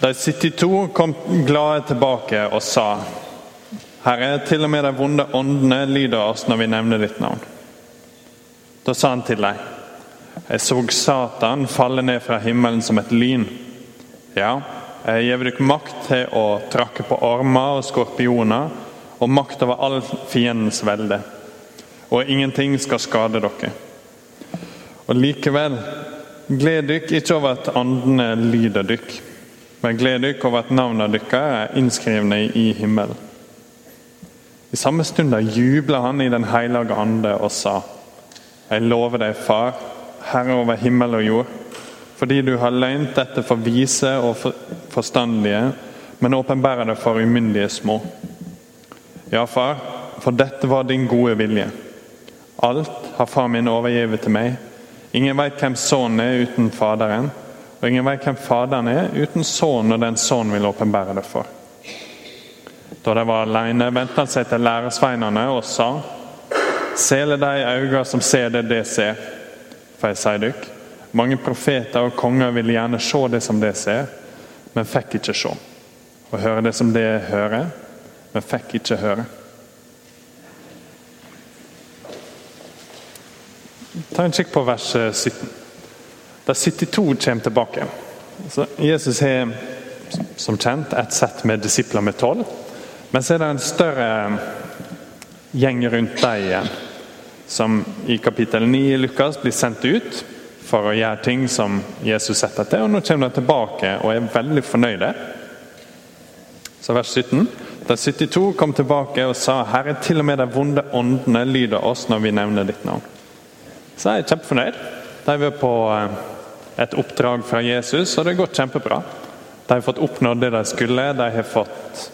De 72 kom glade tilbake og sa, Herre, til og med de vonde åndene lyder oss når vi nevner ditt navn. Da sa han til dem, Jeg så Satan falle ned fra himmelen som et lyn. Ja, jeg gir dere makt til å trakke på ormer og skorpioner og makt over all fiendens velde. Og ingenting skal skade dere. Og likevel, gled dere ikke over at åndene lyder dere, men gled dykk over at navnene deres er innskrevne i himmelen. I samme stund jubla han i Den hellige ande og sa:" Jeg lover deg, Far, Herre over himmel og jord, fordi du har løynt dette for vise og forstandige, men åpenbærer det for umyndige små. Ja, far, for dette var din gode vilje. Alt har far min overgivet til meg. Ingen veit hvem sønnen er uten Faderen, og ingen veit hvem Faderen er uten Sønnen og den Sønnen vil åpenbære det for. Da de var alene, vendte han seg til læresveinene og sa:" Sele de øyne som ser det de ser. For jeg sier dere, mange profeter og konger ville gjerne se det som de ser, men fikk ikke se. Og høre det som de hører, men fikk ikke høre. Ta en kikk på vers 17. Da 72 kommer tilbake. Så Jesus har som kjent et sett med disipler med tolv. Men så er det en større gjeng rundt dem igjen, som i kapittel 9 i Lukas blir sendt ut for å gjøre ting som Jesus setter til. Og nå kommer de tilbake og er veldig fornøyde. Så vers 17. Da 72 kom tilbake og sa Herre, til og med de vonde åndene lyder oss når vi nevner ditt navn. Så jeg er kjempefornøyd. De er på et oppdrag fra Jesus, og det har gått kjempebra. De har fått oppnådd det de skulle. De har fått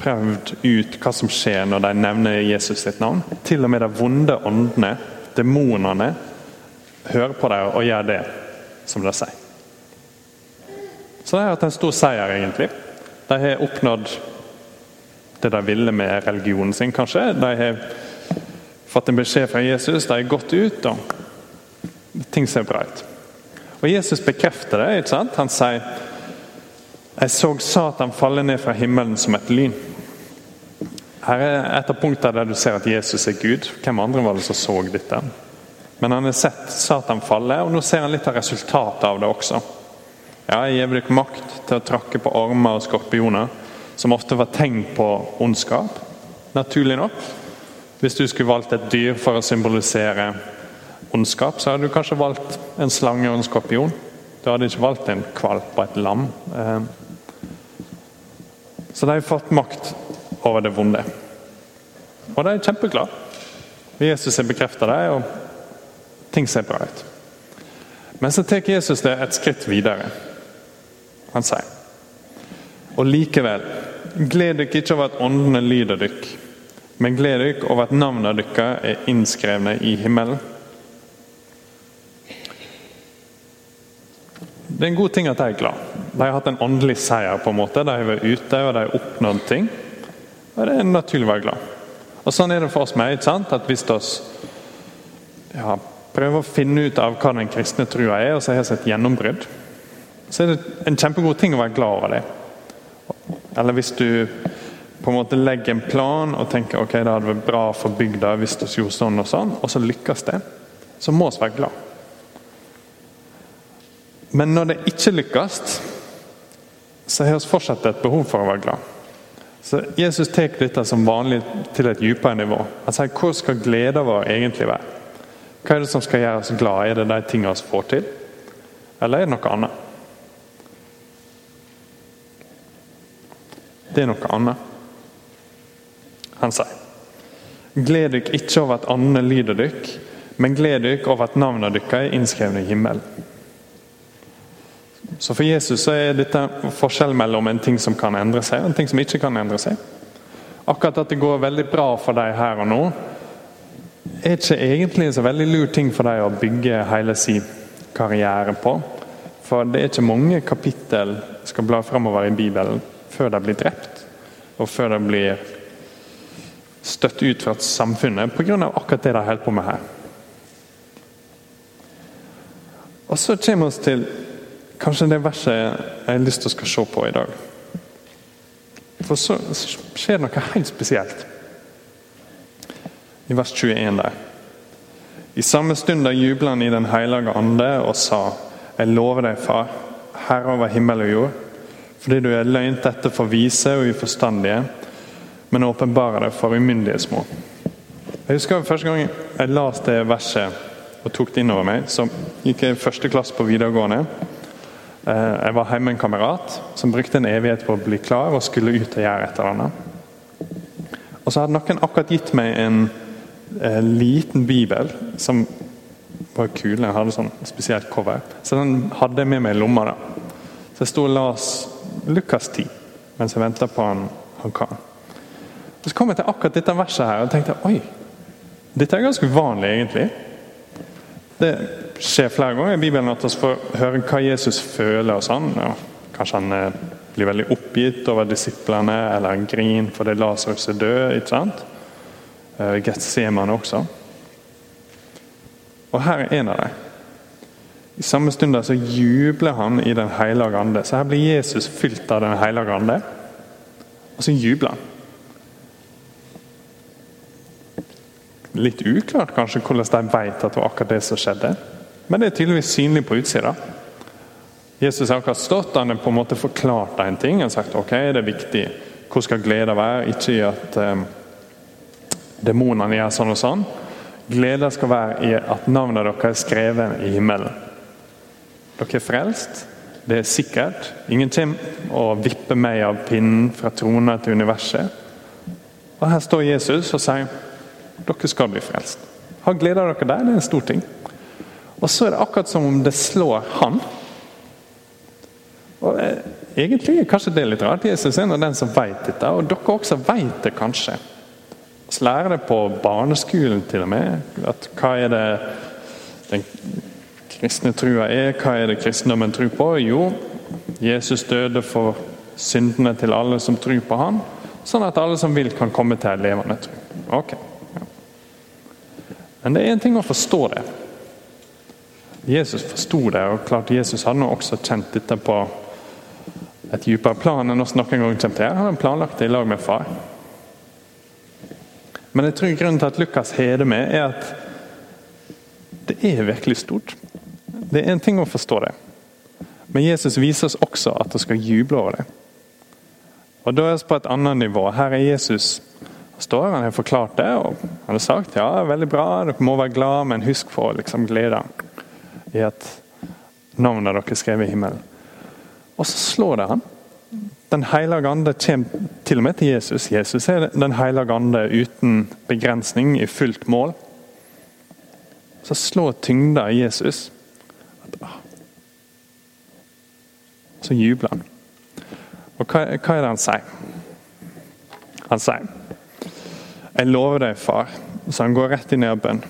prøvd ut hva som skjer når de nevner Jesus sitt navn. Til og med de vonde åndene, demonene, hører på dem og gjør det som de sier. Så de har hatt en stor seier, egentlig. De har oppnådd det de ville med religionen sin, kanskje. De har fått en beskjed fra Jesus, de har gått ut, og ting ser bra ut. Og Jesus bekrefter det. ikke sant? Han sier jeg så Satan falle ned fra himmelen som et lyn. Her er et av punktene der du ser at Jesus er Gud. Hvem andre var det som så dette? Men han har sett Satan falle, og nå ser han litt av resultatet av det også. Ja, Jeg gir dere makt til å trakke på ormer og skorpioner, som ofte var tegn på ondskap. Naturlig nok. Hvis du skulle valgt et dyr for å symbolisere ondskap, så hadde du kanskje valgt en slange og en skorpion. Du hadde ikke valgt en kvalp og et lam. Eh, så de har fått makt over det vonde. Og de er kjempeglade. Jesus har bekrefta det, og ting ser bra ut. Men så tar Jesus det et skritt videre. Han sier Og likevel, gled dere ikke over at åndene lyder dere, men gled dere over at navnene deres er innskrevne i himmelen. Det er en god ting at de er glad. De har hatt en åndelig seier. på en måte. De har vært ute og de har oppnådd ting. Og det er naturlig å være glad. Og Sånn er det for oss med. ikke sant? At Hvis vi ja, prøver å finne ut av hva den kristne trua er, og så har vi et gjennombrudd, så er det en kjempegod ting å være glad over det. Eller hvis du på en måte legger en plan og tenker ok, det hadde vært bra for bygda hvis vi gjorde sånn og sånn, og så lykkes det, så må vi være glad. Men når det ikke lykkes, så har vi fortsatt et behov for å være glad. Så Jesus tar dette som vanlig til et dypere nivå. Han sier hvor skal gleden vår egentlig være? Hva er det som skal gjøre oss glad? Er det de tingene vi får til, eller er det noe annet? Det er noe annet. Han sier Gled dere ikke over at andene lyder dere, men gled dere over at navnene deres er innskrevet i himmelen. Så For Jesus så er dette forskjell mellom en ting som kan endre seg, og en ting som ikke kan endre seg. Akkurat at det går veldig bra for dem her og nå, er ikke egentlig en så veldig lur ting for dem å bygge hele sin karriere på. For det er ikke mange kapittel skal bla framover i Bibelen før de blir drept, og før de blir støtt ut fra samfunnet pga. akkurat det de holder på med her. Og så kommer vi til kanskje det verset jeg har lyst til å skal se på i dag. For så skjer det noe helt spesielt. I vers 21 der. I samme stund jubla han i Den hellige ande og sa:" Jeg lover deg, Far, Herre over himmel og jord, fordi du er løynt dette for vise og uforstandige, men åpenbarer det for umyndige små. Jeg husker Første gang jeg leste det verset og tok det inn over meg, så gikk jeg i første klasse på videregående. Eh, jeg var hjemme med en kamerat som brukte en evighet på å bli klar og skulle ut og gjøre et eller annet. Og så hadde noen akkurat gitt meg en en liten bibel som var kul. Den hadde sånn spesielt cover. Så den hadde jeg med meg i lomma. da. Så jeg sto og las Lukas 10 mens jeg venta på han, han kan. Så kom jeg til akkurat dette verset her og tenkte oi, dette er ganske uvanlig, egentlig. Det skjer flere ganger i Bibelen at vi får høre hva Jesus føler. og sånn. Ja, kanskje han eh, blir veldig oppgitt over disiplene, eller han griner fordi Lasarus er død. ikke sant? Eh, Getsemane også. Og her er en av dem. I samme stund så jubler han i Den hellige ande. Så her blir Jesus fylt av Den hellige ande, og så jubler han. Litt uklart kanskje hvordan de vet at det var akkurat det som skjedde, men det er tydeligvis synlig på utsida. Jesus har akkurat stått han har på en måte forklart en ting. Han har sagt ok, det er viktig. Hvor skal glede være? Ikke i at um, demonene gjør sånn og sånn. Glede skal være i at navnet deres er skrevet i himmelen. Dere er frelst. Det er sikkert. Ingen kommer og vipper meg av pinnen fra trona til universet. Og Her står Jesus og sier dere skal bli frelst. Ha glede av dere der, det er en stor ting. Og så er det akkurat som om det slår han. Og eh, Egentlig er kanskje det litt rart. Jesus er den som vet dette, og dere også vet det kanskje. Vi lærer det på barneskolen til og med. At hva er det den kristne trua er? Hva er det kristendommen tror på? Jo, Jesus døde for syndene til alle som tror på han, sånn at alle som vil, kan komme til ei levende tro. Okay. Ja. Men det er en ting å forstå det. Jesus forsto det, og klart Jesus hadde også kjent dette på et dypere plan enn oss noen gang kommer til. Han hadde planlagt det i lag med far. Men jeg tror grunnen til at Lukas har det med, er at det er virkelig stort. Det er en ting å forstå det. Men Jesus viser oss også at vi skal juble over det. Og Da er vi på et annet nivå. Her er Jesus står, han har forklart det, og han har sagt ja, veldig bra, dere må være glad, men husk på liksom, glede i at navnet deres er skrevet i himmelen. Og så slår det han. Den hellige ande kommer til og med til Jesus. Jesus er den hellige ande uten begrensning, i fullt mål. Så slår tyngda i Jesus. Ah. Så jubler han. Og hva, hva er det han sier? Han sier Jeg lover deg, far. Så han går rett inn i bønn.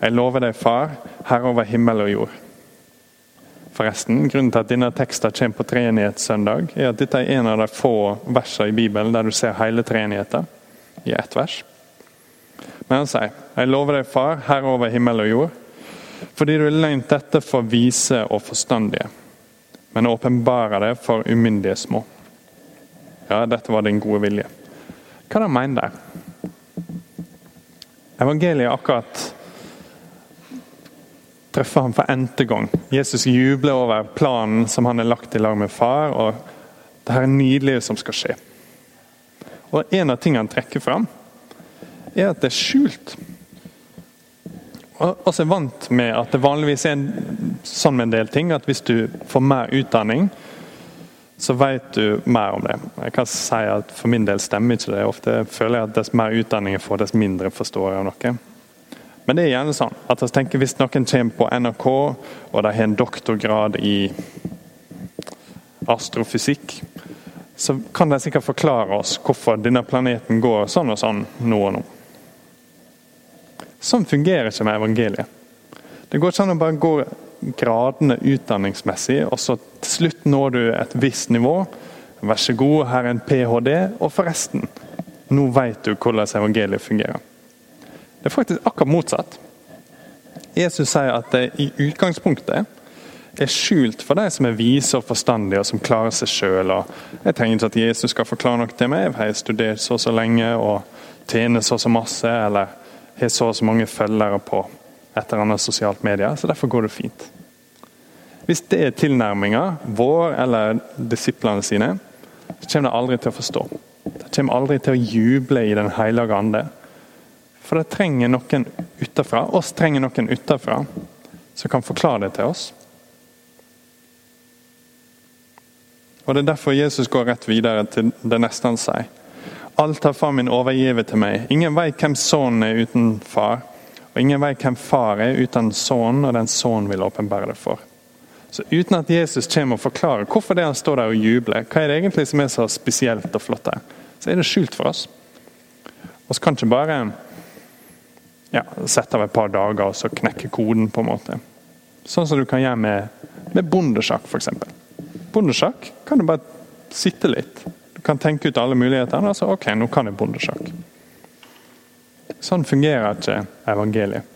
Jeg lover deg, far, Herre over himmel og jord forresten. Grunnen til at denne teksten kommer på treenighetssøndag, er at dette er en av de få versene i Bibelen der du ser hele treenigheten i ett vers. Men han sier, 'Jeg lover deg, Far, Herre over himmel og jord', fordi du har løgnt dette for vise og forstandige, men åpenbarer det for umyndige små. Ja, dette var din gode vilje. Hva er det han mener der? Evangeliet er akkurat treffer ham for n-te gang. Jesus jubler over planen som han har lagt i lag med far, og det her er nydelige som skal skje. Og En av tingene han trekker fram, er at det er skjult. Og oss er vant med at det vanligvis er en, sånn med en del ting at hvis du får mer utdanning, så vet du mer om det. Jeg kan si at For min del stemmer ikke det. Ofte føler jeg at dess mer utdanning jeg får, dess mindre forstår jeg av noe. Men det er gjerne sånn at jeg tenker hvis noen kommer på NRK og de har en doktorgrad i astrofysikk, så kan de sikkert forklare oss hvorfor denne planeten går sånn og sånn nå og nå. Sånn fungerer ikke med evangeliet. Det går ikke an å bare gå gradene utdanningsmessig, og så til slutt når du et visst nivå. Vær så god, her er en ph.d., og forresten, nå vet du hvordan evangeliet fungerer. Det er faktisk akkurat motsatt. Jesus sier at det i utgangspunktet er skjult for de som er vise og forstandige og som klarer seg sjøl. Jeg trenger ikke at Jesus skal forklare noe til meg. Jeg har studert så og så lenge og tjener så og så masse, eller har så og så mange følgere på et eller annet sosialt medie, så derfor går det fint. Hvis det er tilnærminga vår eller disiplene sine, så kommer de aldri til å forstå. De kommer aldri til å juble i Den hellige ande. For det trenger noen utenfra, oss trenger noen utenfra som kan forklare det til oss. Og Det er derfor Jesus går rett videre til det neste han sier. Alt har far min overgivet til meg. Ingen vet hvem sønnen er uten far. Og ingen vet hvem far er uten sønnen, og den sønnen vil åpenbære det for. Så Uten at Jesus kommer og forklarer hvorfor det han står der og jubler, hva er det egentlig som er så spesielt og flott her, så er det skjult for oss. Vi kan ikke bare ja, sette av et par dager og så knekke koden, på en måte. Sånn som du kan gjøre med, med bondesjakk, f.eks. Bondesjakk kan du bare sitte litt. Du kan tenke ut alle mulighetene. og så, ok, nå kan jeg bondesjakk. Sånn fungerer ikke evangeliet.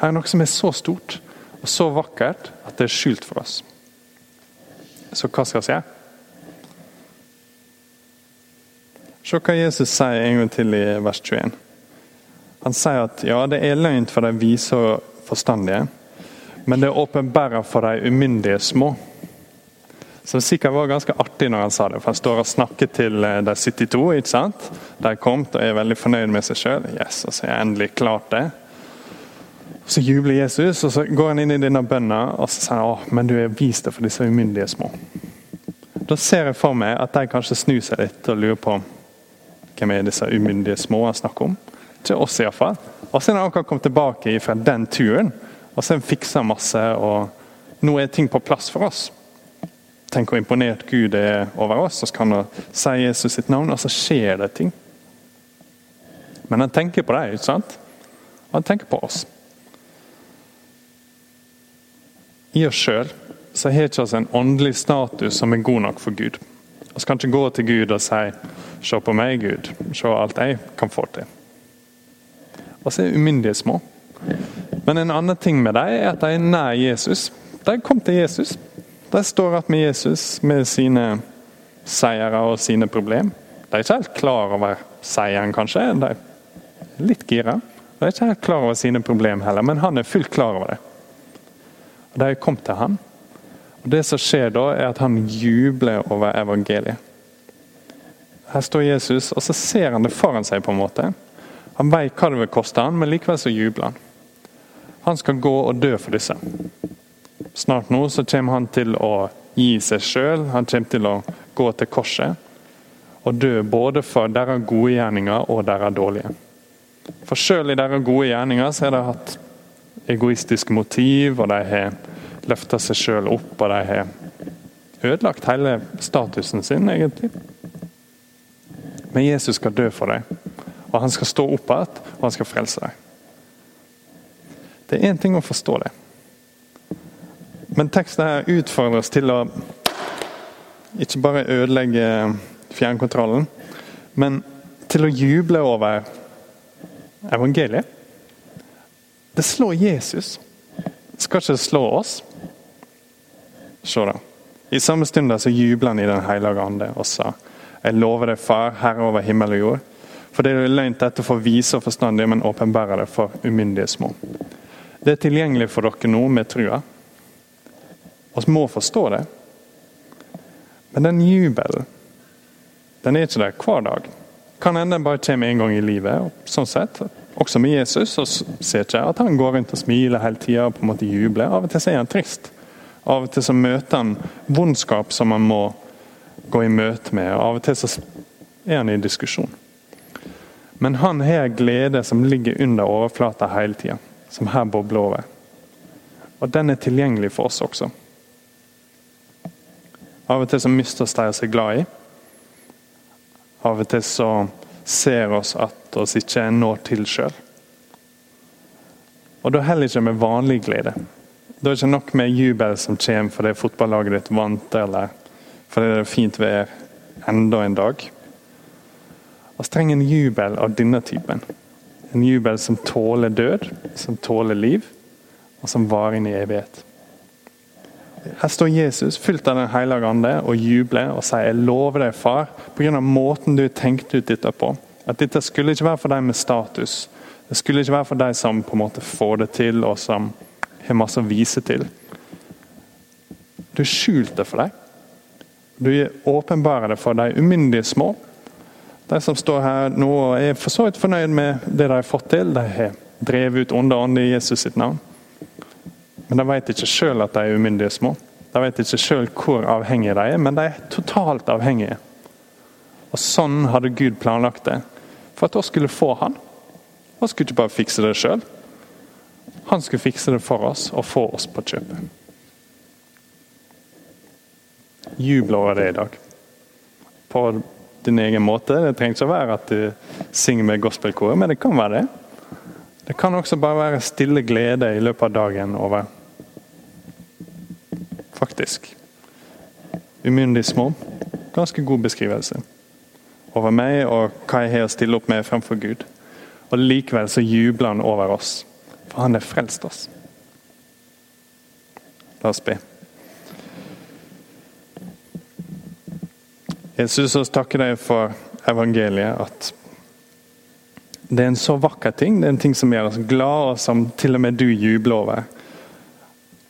Her er noe som er så stort og så vakkert at det er skjult for oss. Så hva skal vi gjøre? Se hva Jesus sier en gang til i vers 21. Han sier at ja, det er løgn for de vise og forstandige, men det er åpenbæra for de umyndige små. Som sikkert var ganske artig når han sa det, for han står og snakker til eh, de 72. ikke sant? De er kommet og er veldig fornøyd med seg sjøl. Yes, og så har jeg endelig klart det. Så jubler Jesus, og så går han inn i denne bønna og så sier han, men du er vist det for disse umyndige små. Da ser jeg for meg at de kanskje snur seg litt og lurer på hvem er disse umyndige små han snakker om. Til oss iallfall. Og så når han kan komme tilbake fra den turen, og så fiksa masse, og nå er ting på plass for oss. Tenk hvor imponert Gud er over oss, og så kan han si Jesus sitt navn, og så skjer det ting. Men han tenker på deg, ikke sant? Han tenker på oss. I oss sjøl så har ikke oss en åndelig status som er god nok for Gud. Vi kan ikke gå til Gud og si 'Se på meg, Gud. Se alt jeg kan få til'. Og så er umyndige små. Men en annen ting med dem er at de er nær Jesus. De kom til Jesus. De står igjen med Jesus med sine seire og sine problem. De er ikke helt klar over seieren, kanskje. De er litt gira. De er ikke helt klar over sine problem heller, men han er fullt klar over det. Og De kom til han. Og Det som skjer da, er at han jubler over evangeliet. Her står Jesus, og så ser han det foran seg. på en måte. Han vet hva det vil koste han, men likevel så jubler han. Han skal gå og dø for disse. Snart nå så kommer han til å gi seg sjøl. Han kommer til å gå til korset og dø både for deres gode gjerninger og deres dårlige. For sjøl i deres gode gjerninger så har de hatt egoistiske motiv, og de har løfta seg sjøl opp, og de har ødelagt hele statusen sin, egentlig. Men Jesus skal dø for dem, og han skal stå opp igjen, og han skal frelse deg. Det er én ting å forstå det. Men teksten her utfordrer oss til å ikke bare ødelegge fjernkontrollen, men til å juble over evangeliet. Det slår Jesus. Det Skal ikke slå oss? Se da. I samme stund så jubler han i Den hellige ande og sa Jeg lover deg, Far, Herre over himmel og jord. For det er løgn dette for vise og forstandige, men åpenbærer det for umyndige små. Det er tilgjengelig for dere nå med trua. Vi må forstå det. Men den jubelen, den er ikke der hver dag. Kan hende den bare kommer en gang i livet. og sånn sett, Også med Jesus så ser ikke at han går rundt og smiler hele tida og på en måte jubler. Av og til er han trist. Av og til så møter han vondskap som han må gå i møte med. og Av og til så er han i diskusjon. Men han har glede som ligger under overflata hele tida, som her bobler over. Og den er tilgjengelig for oss også. Av og til så mister oss de vi er glad i. Av og til så ser oss at oss ikke når til sjøl. Og da heller ikke med vanlig glede. Da er det ikke nok med jubel som kommer fordi fotballaget ditt vant, eller fordi det er fint vær enda en dag. Vi trenger en jubel av denne typen. En jubel som tåler død, som tåler liv, og som varer inn i evighet. her står Jesus fylt av Den hellige ande og jubler og sier jeg lover deg, far, pga. måten du tenkte ut dette på. At dette skulle ikke være for deg med status. Det skulle ikke være for deg som på en måte får det til og som har masse å vise til. Du har skjult det for deg. Du åpenbarer det for de umyndige små. De som står her nå og er for så vidt fornøyd med det de har fått til. De har drevet ut onde ånder i Jesus sitt navn. Men de vet ikke sjøl at de er umyndige små. De vet ikke sjøl hvor avhengige de er, men de er totalt avhengige. Og Sånn hadde Gud planlagt det, for at vi skulle få Han. Han skulle ikke bare fikse det sjøl. Han skulle fikse det for oss og få oss på kjøpet. Jubel over det i dag. På din egen måte. Det trenger ikke å være at du synger med gospelkoret, men det kan være det. Det kan også bare være stille glede i løpet av dagen over Faktisk. Umyndig små. Ganske god beskrivelse over meg og hva jeg har å stille opp med fremfor Gud. Og Likevel så jubler han over oss, for han har frelst oss. La oss be. Jesus, vi takker deg for evangeliet. At det er en så vakker ting. Det er en ting som gjør oss glad, og som til og med du jubler over.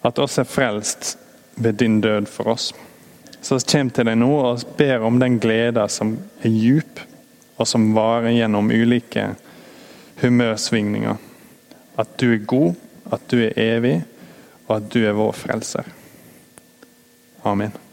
At oss er frelst ved din død for oss. Så vi kommer til deg nå og ber om den gleden som er djup, og som varer gjennom ulike humørsvingninger. At du er god, at du er evig, og at du er vår frelser. Amen.